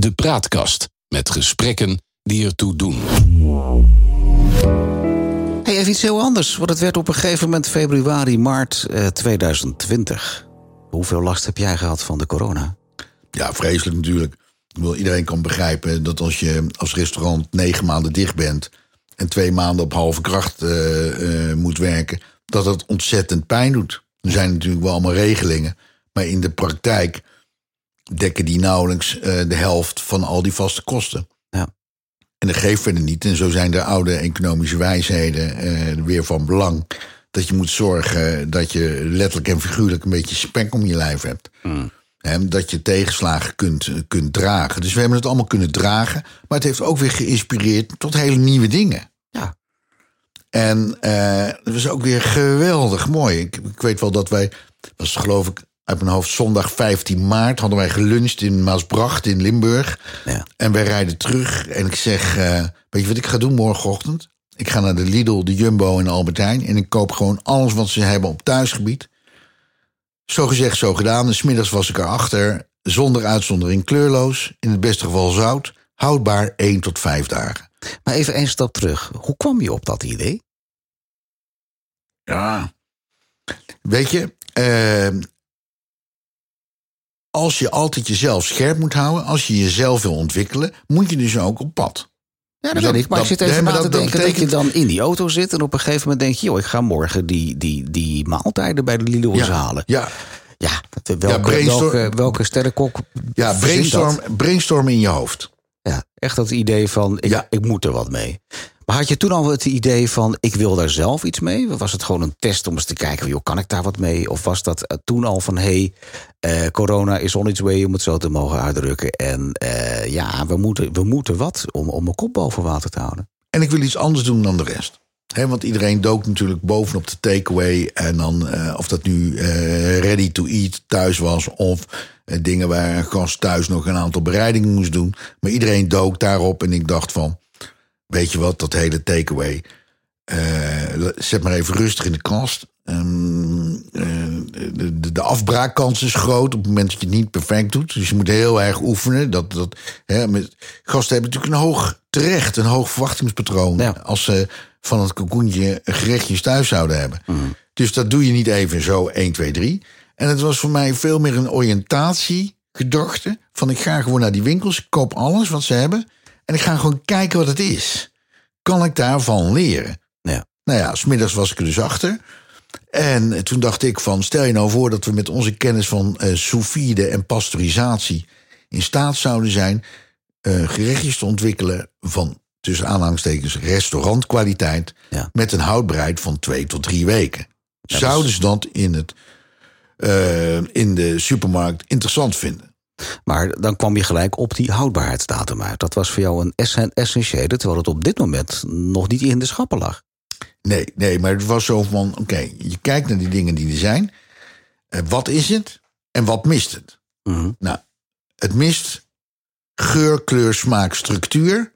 De Praatkast met gesprekken die ertoe doen. Hey, even iets heel anders. Want het werd op een gegeven moment februari, maart eh, 2020. Hoeveel last heb jij gehad van de corona? Ja, vreselijk natuurlijk. Ik bedoel, iedereen kan begrijpen dat als je als restaurant negen maanden dicht bent en twee maanden op halve kracht eh, eh, moet werken, dat dat ontzettend pijn doet. Er zijn natuurlijk wel allemaal regelingen, maar in de praktijk dekken die nauwelijks eh, de helft van al die vaste kosten. Ja. En dat geeft verder niet. En zo zijn de oude economische wijsheden eh, weer van belang. Dat je moet zorgen dat je letterlijk en figuurlijk een beetje spek om je lijf hebt. Hè, dat je tegenslagen kunt, kunt dragen. Dus we hebben het allemaal kunnen dragen. Maar het heeft ook weer geïnspireerd tot hele nieuwe dingen. Ja. En eh het was ook weer geweldig mooi. Ik, ik weet wel dat wij, was geloof ik uit mijn hoofd zondag 15 maart, hadden wij geluncht in Maasbracht in Limburg. Ja. En wij rijden terug en ik zeg, eh, weet je wat ik ga doen morgenochtend? Ik ga naar de Lidl, de Jumbo en de Albertijn en ik koop gewoon alles wat ze hebben op thuisgebied. Zo gezegd, zo gedaan. En smiddags was ik erachter, zonder uitzondering kleurloos, in het beste geval zout, houdbaar 1 tot 5 dagen. Maar even één stap terug. Hoe kwam je op dat idee? Ja. Weet je, eh, als je altijd jezelf scherp moet houden, als je jezelf wil ontwikkelen, moet je dus ook op pad. Ja, dat Dat- weet ik. Maar dat- ik zit even nee, na te dat- denken dat, je dan in die auto zit... en op een gegeven moment denk je... joh, ik ga morgen die, die, die maaltijden bij de Lidl halen. ja, Ja, dat- welke, brainstorm- welke, welke sterrenkok ja brainstorm, brainstorm in je hoofd. Ja, echt dat idee van, ik, Ja. ik moet er wat mee. Had je toen al het idee van, ik wil daar zelf iets mee? Was het gewoon een test om eens te kijken, joh, kan ik daar wat mee? Of was dat eh, toen al van, hey, eh, corona is on its way, om het zo te mogen uitdrukken. En eh, ja, we moeten, we moeten wat om, om mijn kop boven water te houden. En ik wil iets anders doen dan de rest. Hè, want iedereen dook natuurlijk bovenop de takeaway. En dan, of dat nu ready to eat thuis was. Of dingen waar een gast thuis nog een aantal bereidingen moest doen. Maar iedereen dook daarop. En ik dacht van, weet je wat, dat hele takeaway. eh, zet maar even rustig in de kast. Ehm, eh, de, de, de afbraakkans is groot op het moment dat je het niet perfect doet. Dus je moet heel erg oefenen. Dat, dat, hè, met, gasten hebben natuurlijk een hoog, terecht, een hoog verwachtingspatroon. Ja. Als ze van het kokoentje gerechtjes thuis zouden hebben. Dus dat doe je niet even zo 1, 2, 3. En het was voor mij veel meer een oriëntatiegedachte. Van ik ga gewoon naar die winkels, ik koop alles wat ze hebben. En ik ga gewoon kijken wat het is. Kan ik daarvan leren? Ja. Nou ja, smiddags was ik er dus achter. En toen dacht ik van, stel je nou voor dat we met onze kennis van eh sous vide en pasteurisatie in staat zouden zijn eh, gerechtjes te ontwikkelen van tussen aanhalingstekens restaurantkwaliteit Ja. met een houdbaarheid van twee tot drie weken. Zouden ze dat in, het, eh, in de supermarkt interessant vinden? Maar dan kwam je gelijk op die houdbaarheidsdatum uit. Dat was voor jou een essen- essentiële, terwijl het op dit moment nog niet in de schappen lag. Nee, nee, maar het was zo van: oké, je kijkt naar die dingen die er zijn. Eh, wat is het en wat mist het? Mhm. Nou, het mist geur, kleur, smaak, structuur,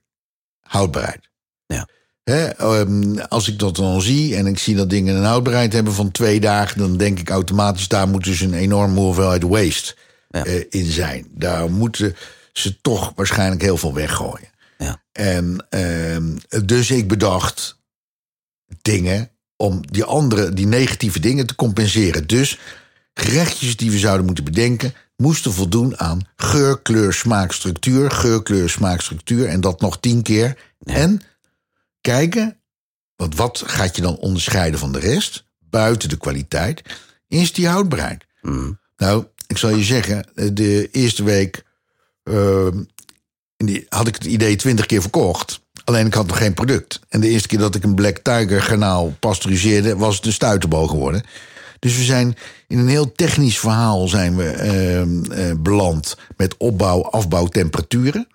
houdbaarheid. Ja. Ehm, als ik dat dan zie en ik zie dat dingen een houdbaarheid hebben van twee dagen, dan denk ik automatisch daar moet dus een enorme hoeveelheid waste Ja. eh, in zijn. Daar moeten ze toch waarschijnlijk heel veel weggooien. Ja. En ehm, dus ik bedacht dingen om die andere, die negatieve dingen te compenseren. Dus gerechtjes die we zouden moeten bedenken, moesten voldoen aan geur, kleur, smaak, structuur, geur, kleur, smaak, structuur en dat nog tien keer. En kijken, want wat gaat je dan onderscheiden van de rest, buiten de kwaliteit, is die houdbaarheid. Nou, ik zal je zeggen, de eerste week ehm, had ik het idee twintig keer verkocht. Alleen ik had nog geen product. En de eerste keer dat ik een Black Tiger garnaal pasteuriseerde, was het een stuiterbal geworden. Dus we zijn in een heel technisch verhaal zijn we ehm, eh, beland met opbouw, afbouw, temperaturen.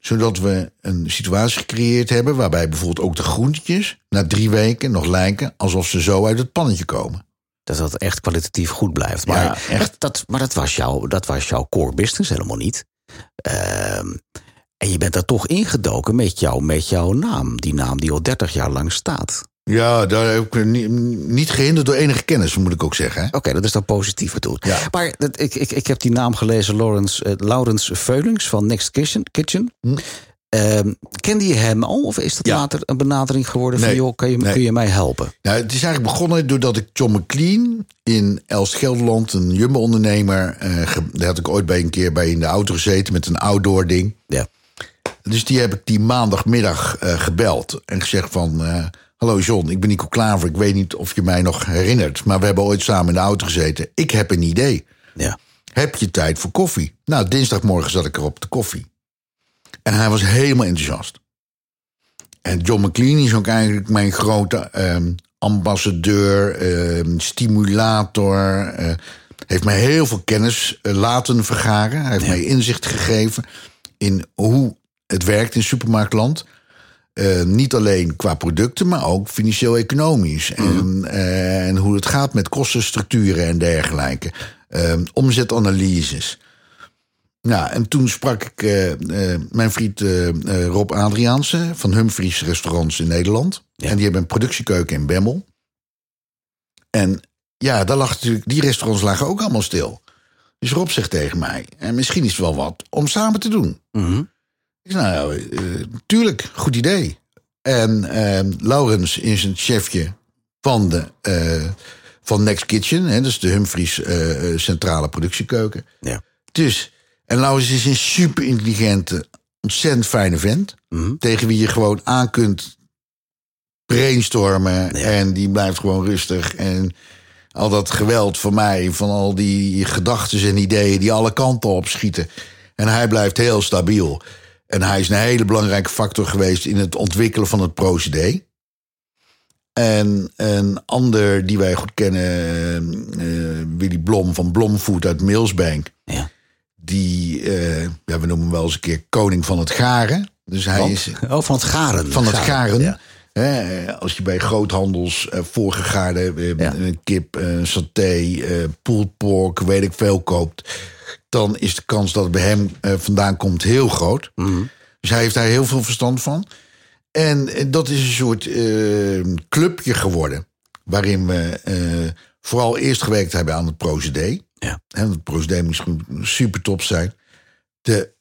Zodat we een situatie gecreëerd hebben waarbij bijvoorbeeld ook de groentjes na drie weken nog lijken alsof ze zo uit het pannetje komen. Dat dat echt kwalitatief goed blijft. Maar, Ja, echt. Dat, dat- maar dat, was jouw, dat was jouw core business helemaal niet. Ehm, en je bent daar toch ingedoken met, jou, met jouw naam. Die naam die al 30 jaar lang staat. Ja, daar heb ik niet, niet gehinderd door enige kennis, moet ik ook zeggen. Oké, dat is dan positief bedoeld. Ja. Maar dat, ik, ik, ik heb die naam gelezen, Lawrence, eh, Laurens Veulings van Next Kitchen. Kitchen. Hm. Ehm, kende je hem al of is dat Ja. later een benadering geworden van... Joh, kan je, Nee. kun je mij helpen? Nou, het is eigenlijk begonnen doordat ik John McLean in Elst Gelderland, een Jumbo-ondernemer, eh, daar had ik ooit bij een keer bij in de auto gezeten met een outdoor ding. Ja. Dus die heb ik die maandagmiddag eh, gebeld en gezegd van... eh, Hallo John, ik ben Nico Klaver. Ik weet niet of je mij nog herinnert, maar we hebben ooit samen in de auto gezeten. Ik heb een idee. Ja. Heb je tijd voor koffie? Nou, dinsdagmorgen zat ik er op de koffie. En hij was helemaal enthousiast. En John McLean is ook eigenlijk mijn grote ehm, ambassadeur, ehm, stimulator. eh, heeft mij heel veel kennis eh, laten vergaren. Hij heeft mij inzicht gegeven in hoe het werkt in supermarktland. Eh, niet alleen qua producten, maar ook financieel-economisch. En, eh, en hoe het gaat met kostenstructuren en dergelijke. Ehm, omzetanalyses. Nou, en toen sprak ik eh, eh, mijn vriend eh, Rob Adriaanse van Humphries Restaurants in Nederland. Ja. En die hebben een productiekeuken in Bemmel. En ja, daar lag natuurlijk, die restaurants lagen ook allemaal stil. Dus Rob zegt tegen mij: en misschien is het wel wat om samen te doen. Mhm. Ik zei, nou, tuurlijk, goed idee. En eh, Laurens is een chefje van, de, van Next Kitchen. Hè, dat is de Humphries centrale productiekeuken. Ja. Dus, en Laurens is een super intelligente, ontzettend fijne vent. Mhm. Tegen wie je gewoon aan kunt brainstormen. Ja. En die blijft gewoon rustig. En al dat geweld van mij, van al die gedachten en ideeën die alle kanten op schieten. En hij blijft heel stabiel. En hij is een hele belangrijke factor geweest in het ontwikkelen van het procedé. En een ander die wij goed kennen, eh, Willy Blom van Blomfood uit Millsbank. Ja. Die, eh, ja, we noemen hem wel eens een keer koning van het garen. Dus hij Want- is Oh, van het garen. van het garen. Ja. Hè, als je bij groothandels eh voorgegaarde eh, Ja. kip, saté, pulled pork, weet ik veel koopt, dan is de kans dat het bij hem vandaan komt heel groot. Mhm. Dus hij heeft daar heel veel verstand van. En dat is een soort clubje geworden. Waarin we vooral eerst gewerkt hebben aan het procedé. Ja. Procedé moest gewoon super top zijn. De,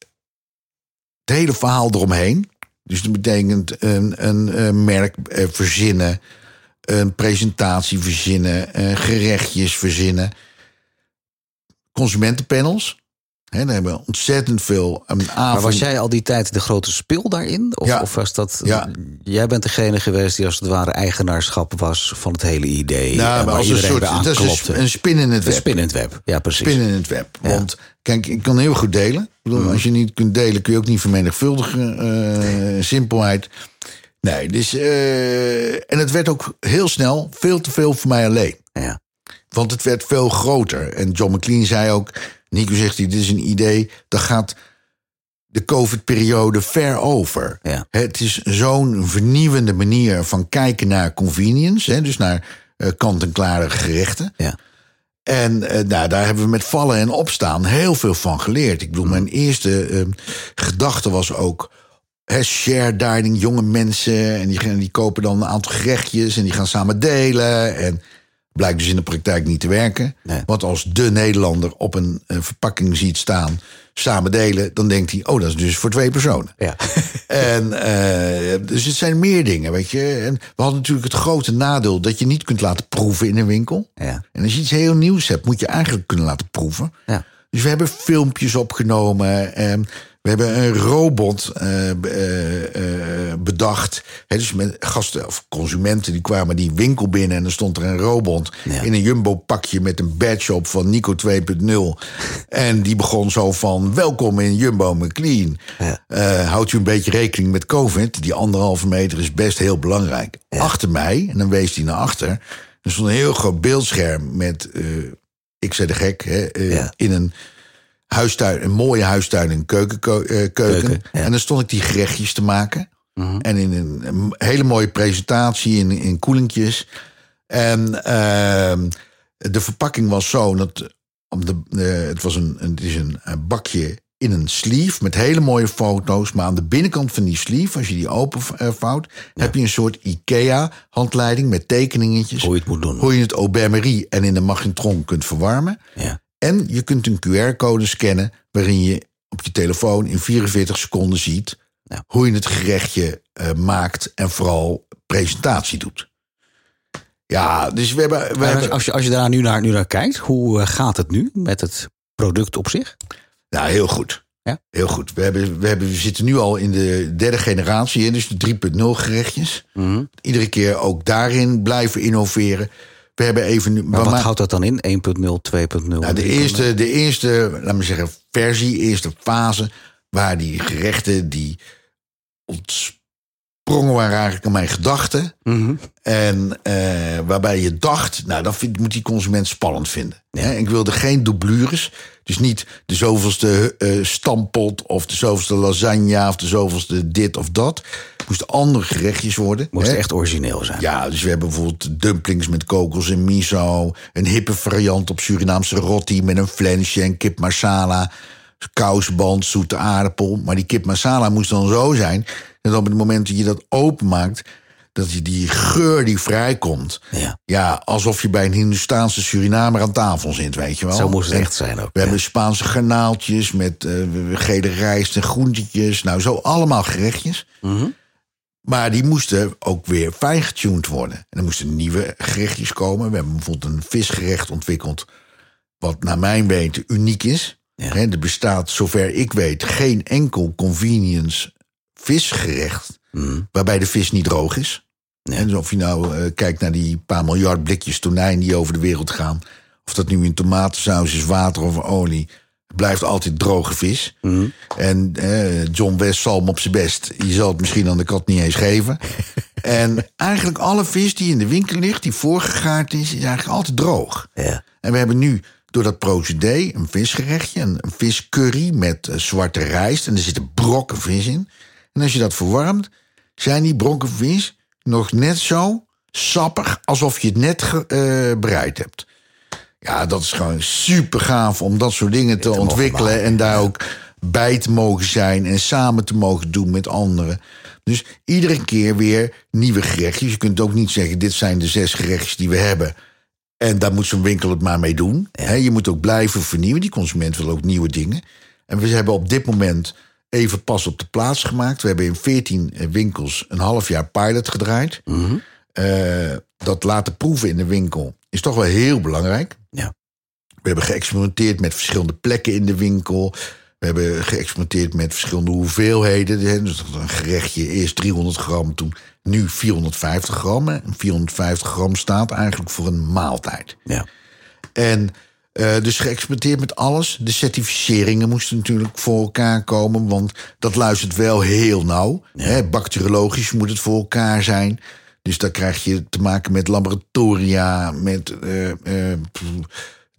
het hele verhaal eromheen. Dus dat betekent een, een, eh, merk eh, verzinnen. Een presentatie verzinnen. eh, gerechtjes verzinnen. Consumentenpanels. Daar hebben we ontzettend veel een Maar avond. was jij al die tijd de grote spil daarin? Of, Ja. of was dat... Ja. Jij bent degene geweest die als het ware eigenaarschap was van het hele idee. Nou, en maar waar als een soort dat is een, een spin in het Een web. spin in het web. Ja, precies. Spin in het web. Ja. Want kijk, ik kan heel goed delen. Ik bedoel, Mhm. Als je niet kunt delen, kun je ook niet vermenigvuldigen. eh, simpelheid. Nee, dus. eh, en het werd ook heel snel veel te veel voor mij alleen. Ja. Want het werd veel groter. En John McLean zei ook: Nico zegt hij, dit is een idee. Dat gaat de COVID-periode ver over. Ja. Het is zo'n vernieuwende manier van kijken naar convenience. Hè, dus naar eh, kant-en-klare gerechten. Ja. En eh, nou, daar hebben we met vallen en opstaan heel veel van geleerd. Ik bedoel, mijn eerste eh, gedachte was ook... Share dining, jonge mensen. En die, die kopen dan een aantal gerechtjes en die gaan samen delen. En blijkt dus in de praktijk niet te werken. Nee. Want als de Nederlander op een, verpakking ziet staan... samen delen, dan denkt hij... oh, dat is dus voor twee personen. Ja. En eh, dus het zijn meer dingen, weet je. En we hadden natuurlijk het grote nadeel dat je niet kunt laten proeven in een winkel. Ja. En als je iets heel nieuws hebt, moet je eigenlijk kunnen laten proeven. Ja. Dus we hebben filmpjes opgenomen. En we hebben een robot eh, eh, eh, bedacht. Dus met gasten of consumenten die kwamen die winkel binnen... en dan stond er een robot Ja. in een Jumbo-pakje... met een badge op van Nico 2.0. en die begon zo van... welkom in Jumbo McLean. Ja. Eh, houdt u een beetje rekening met COVID? Die anderhalve meter is best heel belangrijk. Achter mij, en dan wees hij naar achter... er stond een heel groot beeldscherm met... ik zei de gek, hè, Ja. in een huistuin, een mooie huistuin, een keuken, keuken. Keuken, ja. Mhm. En dan stond ik die gerechtjes te maken. En in een, hele mooie presentatie in, in koelingjes. En ehm, de verpakking was zo dat om de, eh, het was een, het is een, bakje in een sleeve met hele mooie foto's. Maar aan de binnenkant van die sleeve, als je die openvouwt, heb je een soort IKEA-handleiding met tekeningetjes. Hoe je het moet doen. Hoe je het au en in de magnetron kunt verwarmen. Ja. En je kunt een QR-code scannen waarin je op je telefoon in 44 seconden ziet Ja. hoe je het gerechtje eh, maakt en vooral presentatie doet. Ja, dus we hebben. We Maar hebben als, je, als je daar nu naar, nu naar kijkt, hoe eh, gaat het nu met het product op zich? nou, heel goed. Ja? Heel goed. We, hebben, we, hebben, we zitten nu al in de derde generatie, dus de 3.0 gerechtjes. Mhm. Iedere keer ook daarin blijven innoveren. We hebben even. nu- Maar wat houdt dat dan in? 1.0, 2.0? Nou, de, 3.0? eerste, de eerste, laat me zeggen, versie, eerste fase, waar die gerechten die ontsprongen waren eigenlijk aan mijn gedachten. Mhm. En eh, waarbij je dacht, nou, dat moet die consument spannend vinden. Hè, Ik wilde geen doublures. Dus niet de zoveelste eh stampot of de zoveelste lasagne of de zoveelste dit of dat. Het moesten andere gerechtjes worden. Moest hè. echt origineel zijn. Ja, dus we hebben bijvoorbeeld dumplings met kokos en miso. Een hippe variant op Surinaamse roti met een flensje en kip masala. Kousband, zoete aardappel. Maar die kip masala moest dan zo zijn... dat op het moment dat je dat openmaakt... dat je die geur die vrijkomt... Ja. ja, alsof je bij een Hindustaanse Surinamer aan tafel zit, weet je wel. Zo moest het En echt zijn ook. We hebben Spaanse garnaaltjes met eh, gele rijst en groentjes. Nou, zo allemaal gerechtjes. Mhm. Maar die moesten ook weer fijn-getuned worden. En er moesten nieuwe gerechtjes komen. We hebben bijvoorbeeld een visgerecht ontwikkeld... wat naar mijn weten uniek is. Ja. Er bestaat, zover ik weet, geen enkel convenience visgerecht... Waarbij de vis niet droog is. En dus of je nou eh, kijkt naar die paar miljard blikjes tonijn... die over de wereld gaan... of dat nu in tomatensaus is, water of olie... het blijft altijd droge vis. Mhm. En eh, John West zal hem op zijn best. Je zal het misschien aan de kat niet eens geven. en eigenlijk alle vis die in de winkel ligt, die voorgegaard is, is eigenlijk altijd droog. Ja. En we hebben nu door dat procedé een visgerechtje, een, een viscurry met eh, zwarte rijst. En er zitten brokken vis in. En als je dat verwarmt, zijn die brokken vis nog net zo sappig alsof je het net ge- eh, bereid hebt. Ja, dat is gewoon super gaaf om dat soort dingen te, ontwikkelen. en daar ook bij te mogen zijn en samen te mogen doen met anderen. Dus iedere keer weer nieuwe gerechtjes. Je kunt ook niet zeggen: dit zijn de zes gerechtjes die we hebben. En daar moet zo'n winkel het maar mee doen. Je moet ook blijven vernieuwen. Die consument wil ook nieuwe dingen. En we hebben op dit moment even pas op de plaats gemaakt. We hebben in 14 winkels een half jaar pilot gedraaid. Eh, dat laten proeven in de winkel is toch wel heel belangrijk. Ja. We hebben geëxperimenteerd met verschillende plekken in de winkel. We hebben geëxperimenteerd met verschillende hoeveelheden. Dus dat een gerechtje eerst 300 gram, toen nu 450 gram. En 450 gram staat eigenlijk voor een maaltijd. Ja. En eh, dus geëxperimenteerd met alles. De certificeringen moesten natuurlijk voor elkaar komen, want dat luistert wel heel nauw. Hè, bacteriologisch moet het voor elkaar zijn. Dus daar krijg je te maken met laboratoria, met eh, eh,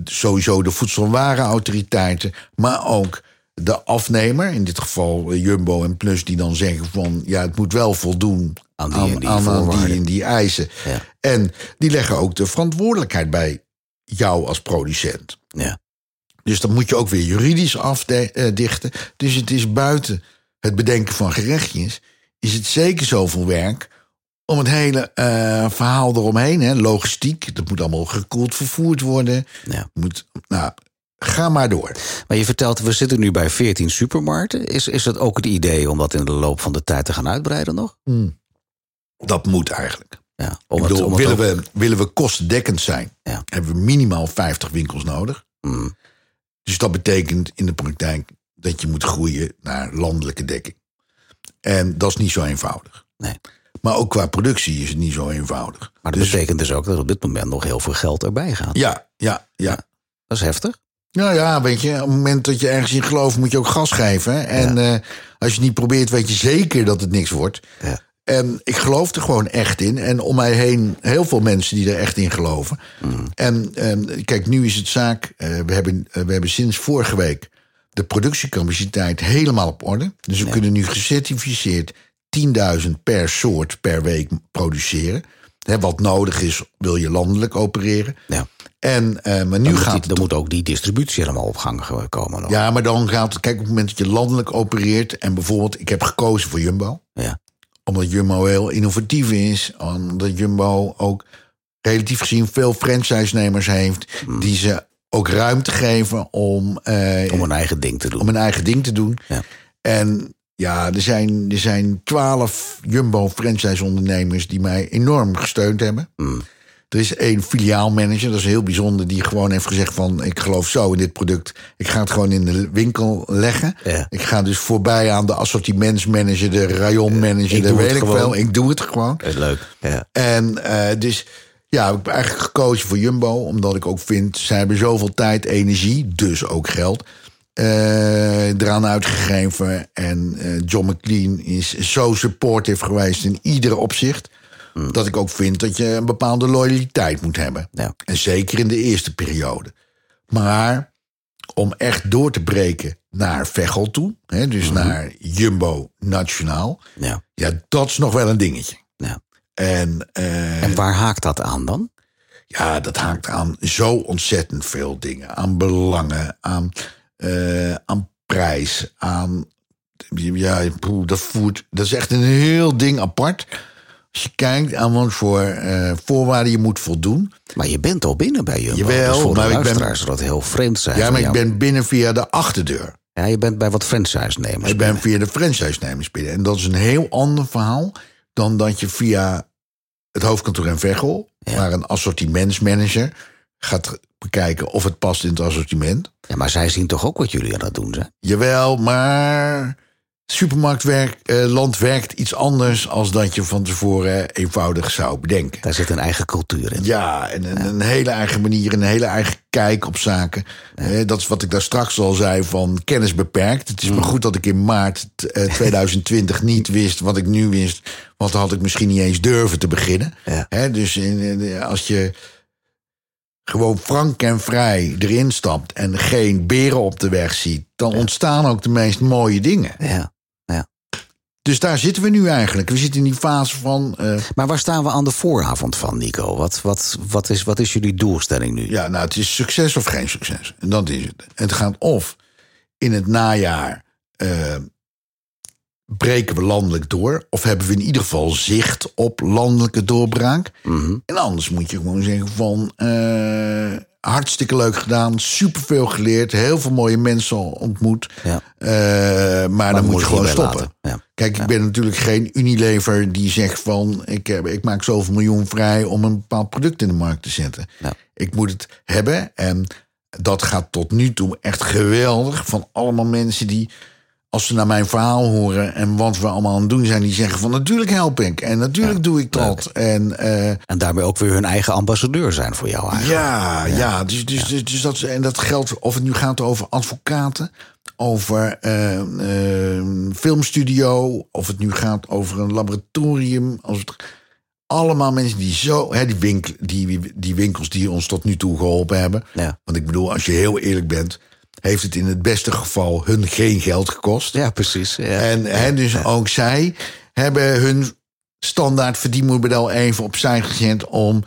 sowieso de voedsel- en warenautoriteiten, maar ook de afnemer, in dit geval Jumbo en Plus, die dan zeggen van ja, het moet wel voldoen Aan die en die aan, aan voorwaarden. die en die eisen. Ja. En die leggen ook de verantwoordelijkheid bij jou als producent. Ja. Dus dan moet je ook weer juridisch afdichten. Dus het is buiten het bedenken van gerechtjes, is het zeker zoveel werk om het hele eh, verhaal eromheen, hè, logistiek, dat moet allemaal gekoeld vervoerd worden. Ja. Moet, nou, ga maar door. Maar je vertelt, we zitten nu bij 14 supermarkten. Is, is het ook het idee om dat in de loop van de tijd te gaan uitbreiden nog? Dat moet eigenlijk. Ja, om het, bedoel, om het willen, we, willen we kostendekkend zijn, Ja. hebben we minimaal 50 winkels nodig. Mm, Dus dat betekent in de praktijk dat je moet groeien naar landelijke dekking. En dat is niet zo eenvoudig. Nee. Maar ook qua productie is het niet zo eenvoudig. Maar dat Dus- betekent dus ook dat op dit moment nog heel veel geld erbij gaat. Ja, ja, ja. Dat is heftig. Nou ja, weet je, op het moment dat je ergens in gelooft, moet je ook gas geven. En eh, als je niet probeert, weet je zeker dat het niks wordt. Ja. En ik geloof er gewoon echt in. En om mij heen heel veel mensen die er echt in geloven. En ehm, kijk, nu is het zaak. eh, we, hebben, eh, we hebben sinds vorige week de productiecapaciteit helemaal op orde. Dus we kunnen nu gecertificeerd 10.000 per soort per week produceren. Wat nodig is, wil je landelijk opereren. Ja. En, eh, maar nu Dan, gaat die- dan moet ook die distributie helemaal op gang komen. Nog. Ja, maar dan gaat het... Kijk, op het moment dat je landelijk opereert... en bijvoorbeeld, ik heb gekozen voor Jumbo. Ja. Omdat Jumbo heel innovatief is. Omdat Jumbo ook relatief gezien veel franchise-nemers heeft... die ze ook ruimte geven om, eh, Om een eigen ding te doen. om een eigen ding te doen. Ja. En ja, er zijn, er zijn twaalf Jumbo-franchise-ondernemers... die mij enorm gesteund hebben. Mm. Er is één filiaalmanager, dat is heel bijzonder, die gewoon heeft gezegd van ik geloof zo in dit product. Ik ga het gewoon in de winkel leggen. Ja. Ik ga dus voorbij aan de assortimentsmanager, de rayonmanager, doe weet ik gewoon. wel. Ik doe het gewoon. Dat is leuk. Ja. En eh, dus ja, ik heb eigenlijk gekozen voor Jumbo, omdat ik ook vind, zij hebben zoveel tijd, energie, dus ook geld. eh, eraan uitgegeven. En eh, John McLean is zo supportive geweest in ieder opzicht. Dat ik ook vind dat je een bepaalde loyaliteit moet hebben. Ja. En zeker in de eerste periode. Maar om echt door te breken naar Veghel toe, hè, dus naar Jumbo Nationaal, Ja. ja, dat is nog wel een dingetje. Ja. En, eh, En waar haakt dat aan dan? ja, dat haakt aan zo ontzettend veel dingen. Aan belangen, aan, eh, aan prijs, aan. Ja, dat voert. Dat is echt een heel ding apart. Als je kijkt aan wat voor eh, voorwaarden je moet voldoen. Maar je bent al binnen bij Jumbo. Jawel, dus voor maar de ik ben- dat heel vreemd zijn. Ja, maar ik ben binnen via de achterdeur. Ja, je bent bij wat franchise-nemers. Ik ben via de franchise-nemers binnen. En dat is een heel ander verhaal dan dat je via het hoofdkantoor in Veghel, Ja. waar een assortimentsmanager gaat bekijken of het past in het assortiment. Ja, maar zij zien toch ook wat jullie aan het doen zijn? Jawel, maar supermarktwerk, eh, werkt iets anders als dat je van tevoren eenvoudig zou bedenken. Daar zit een eigen cultuur in. Ja, en een, een hele eigen manier, een hele eigen kijk op zaken. Eh, dat is wat ik daar straks al zei van kennis beperkt. Het is Mm. maar goed dat ik in maart eh, 2020 niet wist wat ik nu wist. Want dan had ik misschien niet eens durven te beginnen. Ja. Dus als je gewoon frank en vrij erin stapt en geen beren op de weg ziet, dan ontstaan ook de meest mooie dingen. Ja. Dus daar zitten we nu eigenlijk. We zitten in die fase van. eh, Maar waar staan we aan de vooravond van, Nico? Wat, wat, wat, is, wat is jullie doelstelling nu? Ja, nou, het is succes of geen succes. En dat is het. Het gaat of in het najaar eh, breken we landelijk door, of hebben we in ieder geval zicht op landelijke doorbraak. Mhm. En anders moet je gewoon zeggen van eh, hartstikke leuk gedaan, superveel geleerd, heel veel mooie mensen ontmoet. Ja. Eh, maar, dan moet je gewoon stoppen. Ja. Kijk, ik ben natuurlijk geen Unilever die zegt van ik, heb, ik maak zoveel miljoen vrij om een bepaald product in de markt te zetten. Ja. Ik moet het hebben en dat gaat tot nu toe echt geweldig van allemaal mensen die als ze naar mijn verhaal horen en wat we allemaal aan het doen zijn, die zeggen van natuurlijk help ik en natuurlijk doe ik dat. En eh, En daarmee ook weer hun eigen ambassadeur zijn voor jou eigenlijk. ja, ja. dus, dus, dus, dus dat, en dat geldt of het nu gaat over advocaten, over eh, eh, filmstudio, of het nu gaat over een laboratorium. Als het, allemaal mensen die zo, hè, die, winkel, die, die winkels die ons tot nu toe geholpen hebben. Ja. Want ik bedoel, als je heel eerlijk bent, heeft het in het beste geval hun geen geld gekost. Ja, precies. Ja. En hè, dus ook zij hebben hun standaard verdienmodel even opzij gezet om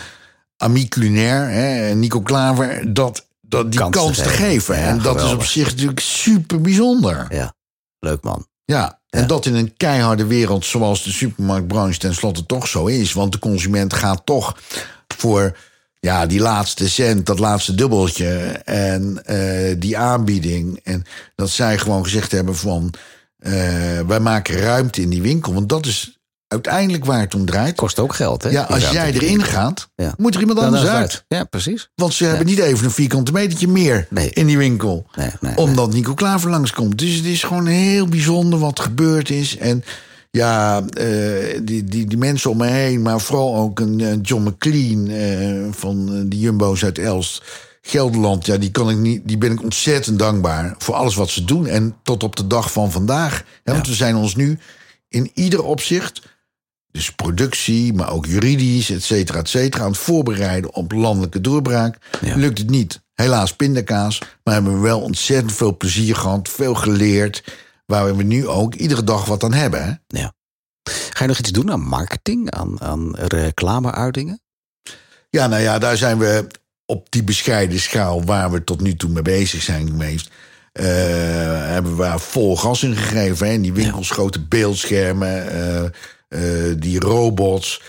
Ami Culinaire, hè, Nico Klaver, dat, dat die Kans kans, te te geven. Ja, en dat is op zich natuurlijk super bijzonder. ja. Leuk man. Ja, en Ja. dat in een keiharde wereld zoals de supermarktbranche tenslotte toch zo is. Want de consument gaat toch voor ja, die laatste cent, dat laatste dubbeltje en eh, die aanbieding. En dat zij gewoon gezegd hebben van eh, wij maken ruimte in die winkel. Want dat is uiteindelijk waar het om draait. Kost ook geld, hè? Ja, als jij erin gaat, Ja. moet er iemand anders uit. Ja, precies. Want ze hebben niet even een vierkante metertje meer Nee. in die winkel. Nee, nee, omdat Nico Klaver langskomt. Dus het is gewoon heel bijzonder wat gebeurd is. En ja, eh, die, die, die mensen om me heen, maar vooral ook een John McLean eh, van eh, de Jumbo's uit Elst. Gelderland, ja, die, kan ik niet, die ben ik ontzettend dankbaar voor alles wat ze doen. En tot op de dag van vandaag. Hè, Want we zijn ons nu in ieder opzicht, dus productie, maar ook juridisch, et cetera, et cetera, aan het voorbereiden op landelijke doorbraak. Ja. Lukt het niet. Helaas pindakaas, maar hebben we wel ontzettend veel plezier gehad, veel geleerd, waar we nu ook iedere dag wat aan hebben. Hè? Ja. Ga je nog iets doen aan marketing, aan, aan reclameuitingen? Ja, nou ja, daar zijn we op die bescheiden schaal waar we tot nu toe mee bezig zijn geweest. eh, hebben we daar vol gas in gegeven. Hè? In die winkels, grote beeldschermen, eh, eh, die robots,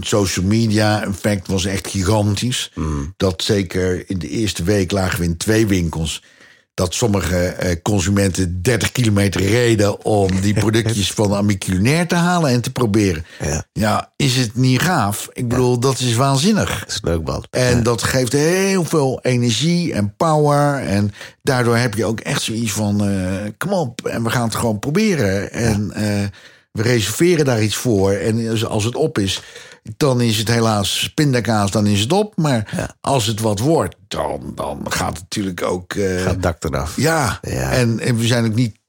social media effect was echt gigantisch. Dat zeker in de eerste week lagen we in twee winkels. Dat sommige eh, consumenten 30 kilometer reden om die productjes van Amiculinair te halen en te proberen. Ja. Ja, is het niet gaaf? Ik bedoel, dat is waanzinnig. Dat is leuk, Bad. En dat geeft heel veel energie en power. En daardoor heb je ook echt zoiets van: eh, kom op, en we gaan het gewoon proberen. En eh, we reserveren daar iets voor. En als het op is, dan is het helaas pindakaas, dan is het op. Maar als het wat wordt, dan, dan gaat het natuurlijk ook. eh, Gaat het dak eraf. ja, Ja. En, en we zijn ook niet.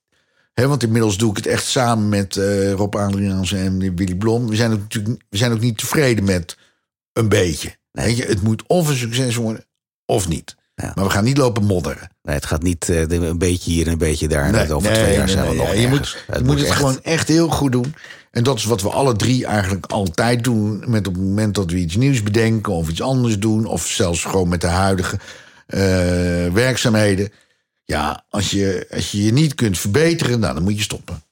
Hè, want inmiddels doe ik het echt samen met eh, Rob Adriaans en Willy Blom. We zijn, ook natuurlijk, we zijn ook niet tevreden met een beetje. Weet je, het moet of een succes worden of niet. Ja. Maar we gaan niet lopen modderen. Nee, het gaat niet eh, een beetje hier en een beetje daar. Nee, over nee, twee jaar zijn we nog ja, je moet, je moet het echt- gewoon echt heel goed doen. En dat is wat we alle drie eigenlijk altijd doen. Met op het moment dat we iets nieuws bedenken of iets anders doen. Of zelfs gewoon met de huidige eh, werkzaamheden. Ja, als je, als je je niet kunt verbeteren, nou, dan moet je stoppen.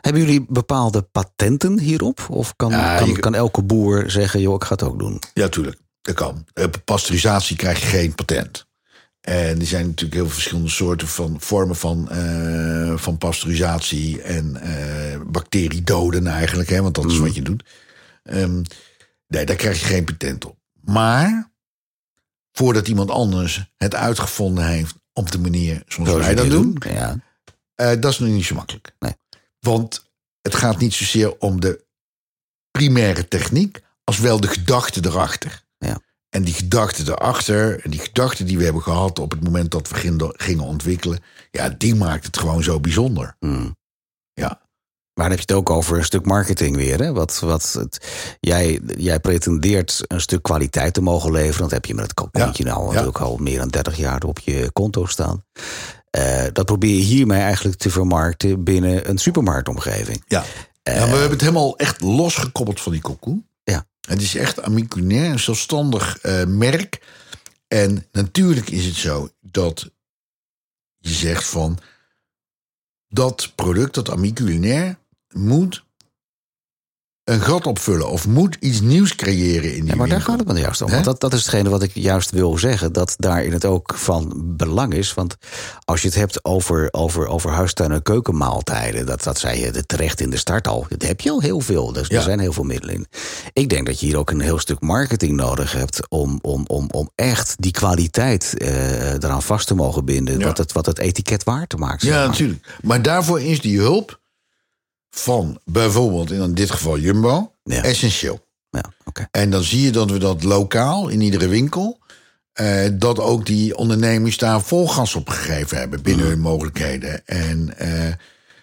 Hebben jullie bepaalde patenten hierop? Of kan, Ja, kan, je- kan elke boer zeggen, joh, ik ga het ook doen? Ja, tuurlijk. Dat kan. Op pasteurisatie krijg je geen patent. En er zijn natuurlijk heel veel verschillende soorten van vormen van, eh, van pasteurisatie en eh bacteriedoden eigenlijk, hè, want dat is wat je doet. Ehm, nee, daar krijg je geen patent op. Maar voordat iemand anders het uitgevonden heeft op de manier zoals wij dat doen, Ja. eh, dat is nog niet zo makkelijk. Nee. Want het gaat niet zozeer om de primaire techniek, als wel de gedachte erachter. En die gedachte erachter, en die gedachte die we hebben gehad op het moment dat we gingen- ontwikkelen, ja, die maakt het gewoon zo bijzonder. Hmm. Ja. Maar dan heb je het ook over een stuk marketing weer. Hè? Wat, wat het, jij, jij pretendeert een stuk kwaliteit te mogen leveren. Dat heb je met het kalkoentje nou ja. natuurlijk al meer dan 30 jaar op je konto staan. Eh, dat probeer je hiermee eigenlijk te vermarkten binnen een supermarktomgeving. Ja. ja, we hebben het helemaal echt losgekoppeld van die cocoon. Het is echt Amiculinair, een zelfstandig eh, merk. En natuurlijk is het zo dat je zegt van... dat product, dat Amiculinair, moet een gat opvullen... of moet iets nieuws creëren in die Ja, maar daar gaat het me juist om. Want dat, dat is hetgene wat ik juist wil zeggen. Dat daarin het ook van belang is. Want als je het hebt over, over, over huistuin- en keukenmaaltijden. Dat, dat zei je terecht in de start al. Dat heb je al heel veel. Dus Ja. er zijn heel veel middelen in. Ik denk dat je hier ook een heel stuk marketing nodig hebt. Om, om, om, om echt die kwaliteit eh, eraan vast te mogen binden. Ja. Wat, het, wat het etiket waard te maken. Ja, natuurlijk. Maar daarvoor is die hulp van bijvoorbeeld in dit geval Jumbo Ja. essentieel. Ja. En dan zie je dat we dat lokaal in iedere winkel. eh, dat ook die ondernemers daar vol gas op gegeven hebben binnen hun mogelijkheden. En eh,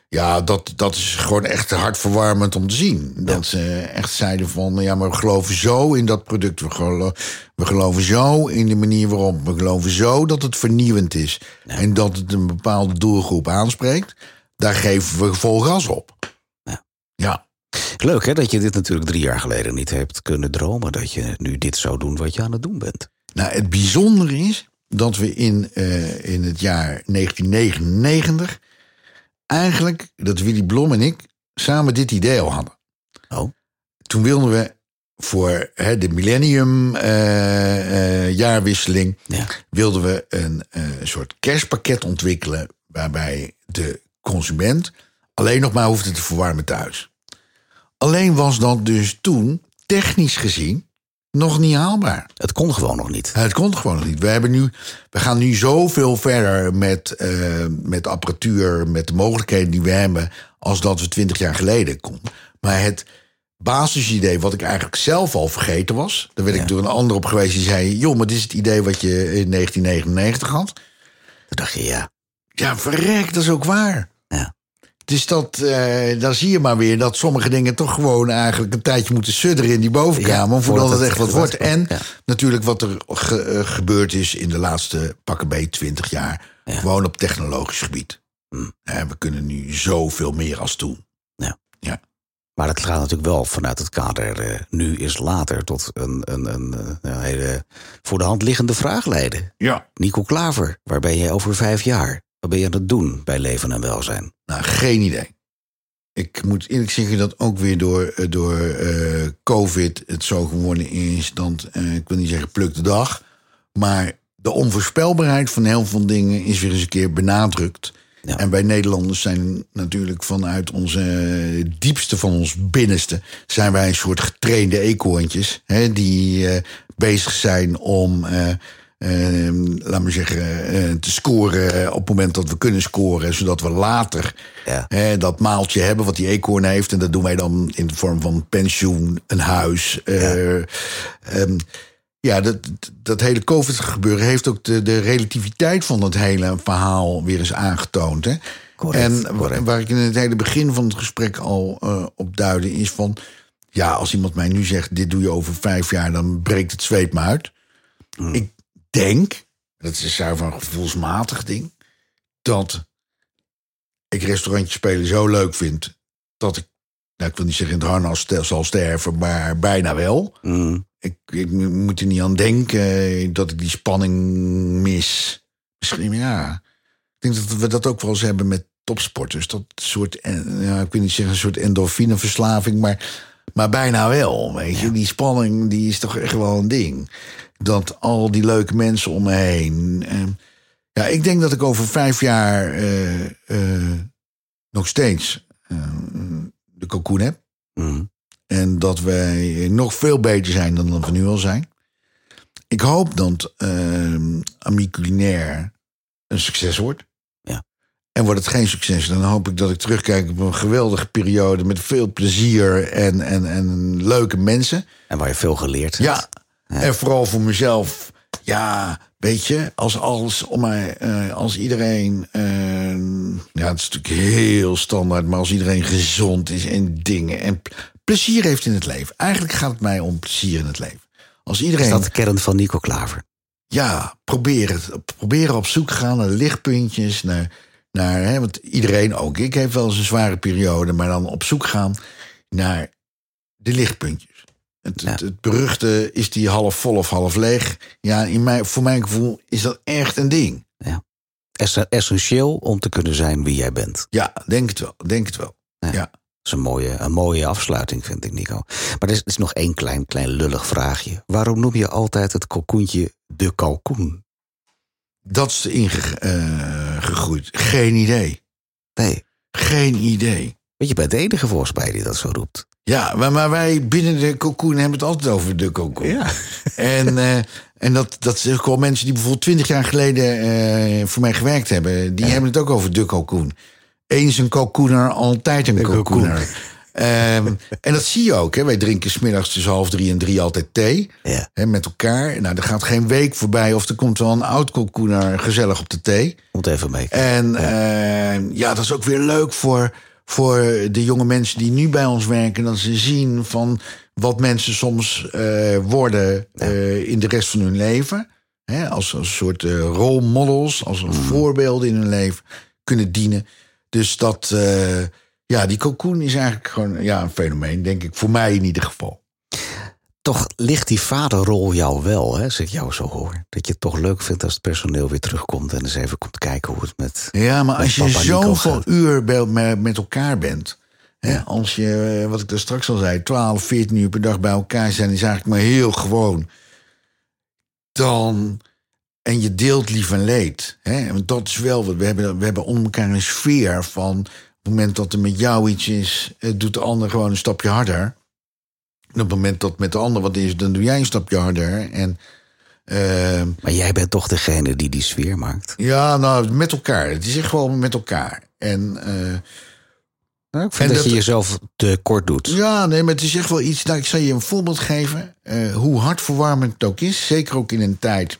ja, dat, dat is gewoon echt hartverwarmend om te zien. Dat ze echt zeiden van ja, maar we geloven zo in dat product. We, gelo- we geloven zo in de manier waarop. We geloven zo dat het vernieuwend is. En dat het een bepaalde doelgroep aanspreekt. Daar geven we vol gas op. Ja. Leuk hè, dat je dit natuurlijk drie jaar geleden niet hebt kunnen dromen. Dat je nu dit zou doen wat je aan het doen bent. Nou, het bijzondere is dat we in, eh, in het jaar 1999 eigenlijk, dat Willy Blom en ik samen dit idee al hadden. Oh. Toen wilden we voor hè, de millennium eh, eh, jaarwisseling Ja. wilden we een soort kerstpakket ontwikkelen waarbij de consument alleen nog maar hoefde te verwarmen thuis. Alleen was dat dus toen technisch gezien nog niet haalbaar. Het kon gewoon nog niet. Het komt gewoon nog niet. We, hebben nu, we gaan nu zoveel verder met, eh, met apparatuur, met de mogelijkheden die we hebben, als dat we twintig jaar geleden konden. Maar het basisidee, wat ik eigenlijk zelf al vergeten was, daar werd ik door een ander op geweest die zei: joh, maar dit is het idee wat je in 1999 had. Toen dacht je, ja. Ja, verrek, dat is ook waar. Ja. Dus dat, eh, dan zie je maar weer dat sommige dingen toch gewoon eigenlijk een tijdje moeten sudderen in die bovenkamer. Ja, voordat het echt wat wordt. En. Ja. natuurlijk wat er ge- eh, gebeurd is in de laatste pakken bij 20 jaar. Ja. Gewoon op technologisch gebied. Hmm. We kunnen nu zoveel meer als toen. Ja. ja. Maar het gaat natuurlijk wel vanuit het kader eh, nu is later tot een, een, een, een hele voor de hand liggende vraag leiden. Ja. Nico Klaver, waar ben je over vijf jaar? Wat ben je aan het doen bij leven en welzijn? Nou, geen idee. Ik moet eerlijk zeggen dat ook weer door, eh, door eh, COVID het zo geworden is. Dat, eh, ik wil niet zeggen pluk de dag. Maar de onvoorspelbaarheid van heel veel dingen is weer eens een keer benadrukt. Ja. En wij Nederlanders zijn natuurlijk vanuit onze diepste van ons binnenste... zijn wij een soort getrainde eekhoorntjes. Hè, die bezig zijn om... eh, eh, laat me zeggen, eh, te scoren op het moment dat we kunnen scoren, zodat we later Ja. hè, dat maaltje hebben wat die eekhoorn heeft. En dat doen wij dan in de vorm van pensioen, een huis. eh, ehm, ja, dat, dat hele COVID-gebeuren heeft ook de, de relativiteit van het hele verhaal weer eens aangetoond. Hè? Correct, en correct. waar ik in het hele begin van het gesprek al eh, op duidde, is van. Ja, als iemand mij nu zegt: dit doe je over vijf jaar, dan breekt het zweet me uit. Ik denk, dat is zuiver een gevoelsmatig ding, dat ik restaurantjes spelen zo leuk vind dat ik, nou, ik wil niet zeggen in het harnas zal sterven, maar bijna wel. Mm, Ik, ik moet er niet aan denken dat ik die spanning mis. Misschien, ja. Ik denk dat we dat ook wel eens hebben met topsporters. Dat soort, ja, ik wil niet zeggen een soort endorfineverslaving, maar, maar bijna wel. Weet je, die spanning die is toch echt wel een ding. Dat al die leuke mensen om me heen. eh, ja, ik denk dat ik over vijf jaar eh, eh, nog steeds eh, de cocoon heb. mm. En dat wij nog veel beter zijn dan dat we nu al zijn. Ik hoop dat uh, Ami Culinair een succes wordt. En wordt het geen succes, dan hoop ik dat ik terugkijk op een geweldige periode met veel plezier en, en, en leuke mensen. En waar je veel geleerd hebt. Ja, en vooral voor mezelf. Ja, weet je, als alles om mij, eh, als iedereen, eh, ja, het is natuurlijk heel standaard, maar als iedereen gezond is en dingen en plezier heeft in het leven. Eigenlijk gaat het mij om plezier in het leven. Als iedereen, Is dat de kern van Nico Klaver? ja, proberen, proberen op zoek gaan naar lichtpuntjes, naar, naar hè, want iedereen, ook ik, heeft wel eens een zware periode, maar dan op zoek gaan naar de lichtpuntjes. Het, het, het beruchte is die half vol of half leeg. Ja, in mijn, voor mijn gevoel is dat echt een ding. Ess- essentieel om te kunnen zijn wie jij bent. Ja, denk het wel. Denk het wel. Ja. Ja. Dat is een mooie, een mooie afsluiting, vind ik, Nico. Maar er is, er is nog één klein, klein lullig vraagje. Waarom noem je altijd het kalkoentje de kalkoen? Dat is ingegroeid. Geen idee. Nee, Geen idee. want je bent de enige volgens mij die dat zo roept. Ja, maar, maar wij binnen de cocoon hebben het altijd over de cocoon. En, eh, en dat, dat zijn wel mensen die bijvoorbeeld twintig jaar geleden eh, voor mij gewerkt hebben. Die hebben het ook over de cocoon. Eens een cocooner, altijd een cocooner. Ehm, en dat zie je ook. Hè. Wij drinken smiddags tussen half drie en drie altijd thee. Ja. Hè, met elkaar. Nou, er gaat geen week voorbij of er komt wel een oud gezellig op de thee. Moet even mee. En ja. ja, dat is ook weer leuk voor, voor de jonge mensen die nu bij ons werken. Dat ze zien van wat mensen soms eh, worden eh, in de rest van hun leven. Hè, als, een soort uh, rolmodels, als een voorbeelden in hun leven kunnen dienen. Dus dat, ja, die cocoon is eigenlijk gewoon ja, een fenomeen, denk ik. Voor mij in ieder geval. Toch ligt die vaderrol jou wel, hè, als ik jou zo hoor. Dat je het toch leuk vindt als het personeel weer terugkomt... en eens even komt kijken hoe het met Ja, maar als je zoveel uur bij, met elkaar bent... Hè, als je, wat ik daar straks al zei, 12, 14 uur per dag bij elkaar zijn... is eigenlijk maar heel gewoon. Dan... En je deelt lief en leed. Hè? Want dat is wel wat we hebben. We hebben onder elkaar een sfeer van... op het moment dat er met jou iets is... doet de ander gewoon een stapje harder. En op het moment dat met de ander wat is... dan doe jij een stapje harder. En... Uh, maar jij bent toch degene die die sfeer maakt? Ja, nou, met elkaar. Het is echt gewoon met elkaar. En, uh, nou, ik vind en dat, dat, je jezelf te kort doet. Ja, nee, maar het is echt wel iets... Nou, ik zal je een voorbeeld geven. Uh, hoe hartverwarmend het ook is. Zeker ook in een tijd...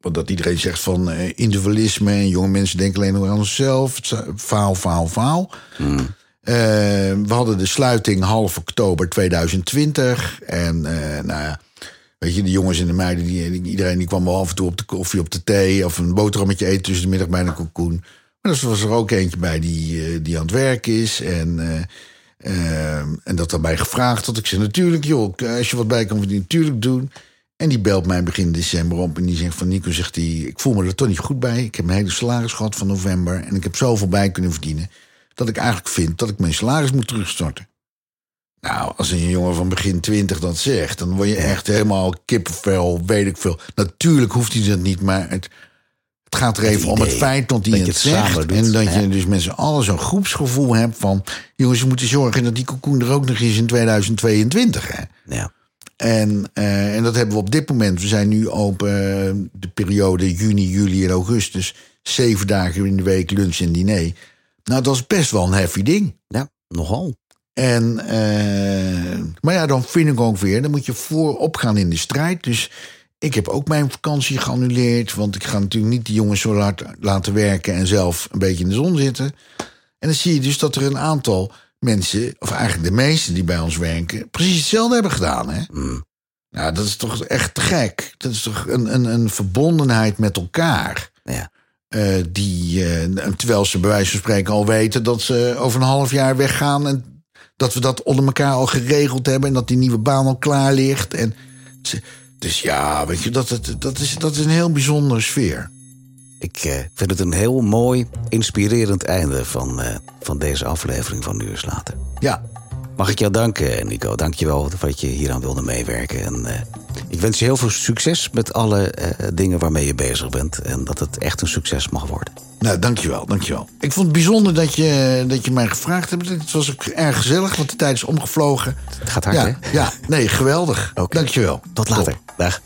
Want dat iedereen zegt van uh, individualisme... en jonge mensen denken alleen nog aan zichzelf. Faal, faal, faal. Hmm. Uh, we hadden de sluiting half oktober 2020. En nou ja... Weet je, de jongens en de meiden, die, iedereen die kwam wel af en toe op de koffie, op de thee... of een boterhammetje eten tussen de middag bij een kokoen. Maar er was er ook eentje bij die, die aan het werk is. En Ehm, en dat daarbij gevraagd had. Ik zei natuurlijk, joh, als je wat bij kan verdienen, natuurlijk doen. En die belt mij begin december op en die zegt van Nico, zegt hij, ik voel me er toch niet goed bij. Ik heb mijn hele salaris gehad van november en ik heb zoveel bij kunnen verdienen dat ik eigenlijk vind dat ik mijn salaris moet terugstorten. Nou, als een jongen van begin twintig dat zegt, dan word je echt helemaal kippenvel, weet ik veel. Natuurlijk hoeft hij dat niet, maar het, het gaat er even om het feit dat hij dat het, het zegt. doet, En dat je dus met z'n allen zo'n groepsgevoel hebt van... jongens, we moeten zorgen dat die cocoon er ook nog is in 2022. Hè? Ja. En, eh, en dat hebben we op dit moment. We zijn nu open eh, de periode juni, juli en augustus. Zeven dagen in de week lunch en diner. Nou, dat is best wel een heavy ding. ja, nogal. En, eh, maar ja, dan vind ik ook weer, dan moet je voorop gaan in de strijd. Dus ik heb ook mijn vakantie geannuleerd. Want ik ga natuurlijk niet die jongens zo hard laten werken en zelf een beetje in de zon zitten. En dan zie je dus dat er een aantal mensen, of eigenlijk de meesten die bij ons werken, precies hetzelfde hebben gedaan. Hè? Nou, dat is toch echt te gek. Dat is toch een, een, een verbondenheid met elkaar. Ja. Eh, die, eh, terwijl ze bij wijze van spreken al weten dat ze over een half jaar weggaan. En dat we dat onder elkaar al geregeld hebben. En dat die nieuwe baan al klaar ligt. En ze- dus ja, weet je, dat, dat, dat, is, dat is een heel bijzondere sfeer. Ik eh, vind het een heel mooi, inspirerend einde van, eh, van deze aflevering van Nu is Later. Ja, Mag ik jou danken, Nico? Dank je wel dat je hieraan wilde meewerken. En eh, ik wens je heel veel succes met alle dingen waarmee je bezig bent. En dat het echt een succes mag worden. nou, dankjewel, dankjewel. Ik vond het bijzonder dat je, dat je mij gevraagd hebt. Het was ook erg gezellig, want de tijd is omgevlogen. Het gaat hard, ja, hè? ja, nee, geweldig. Oké. Dankjewel. Tot later. Top. Dag.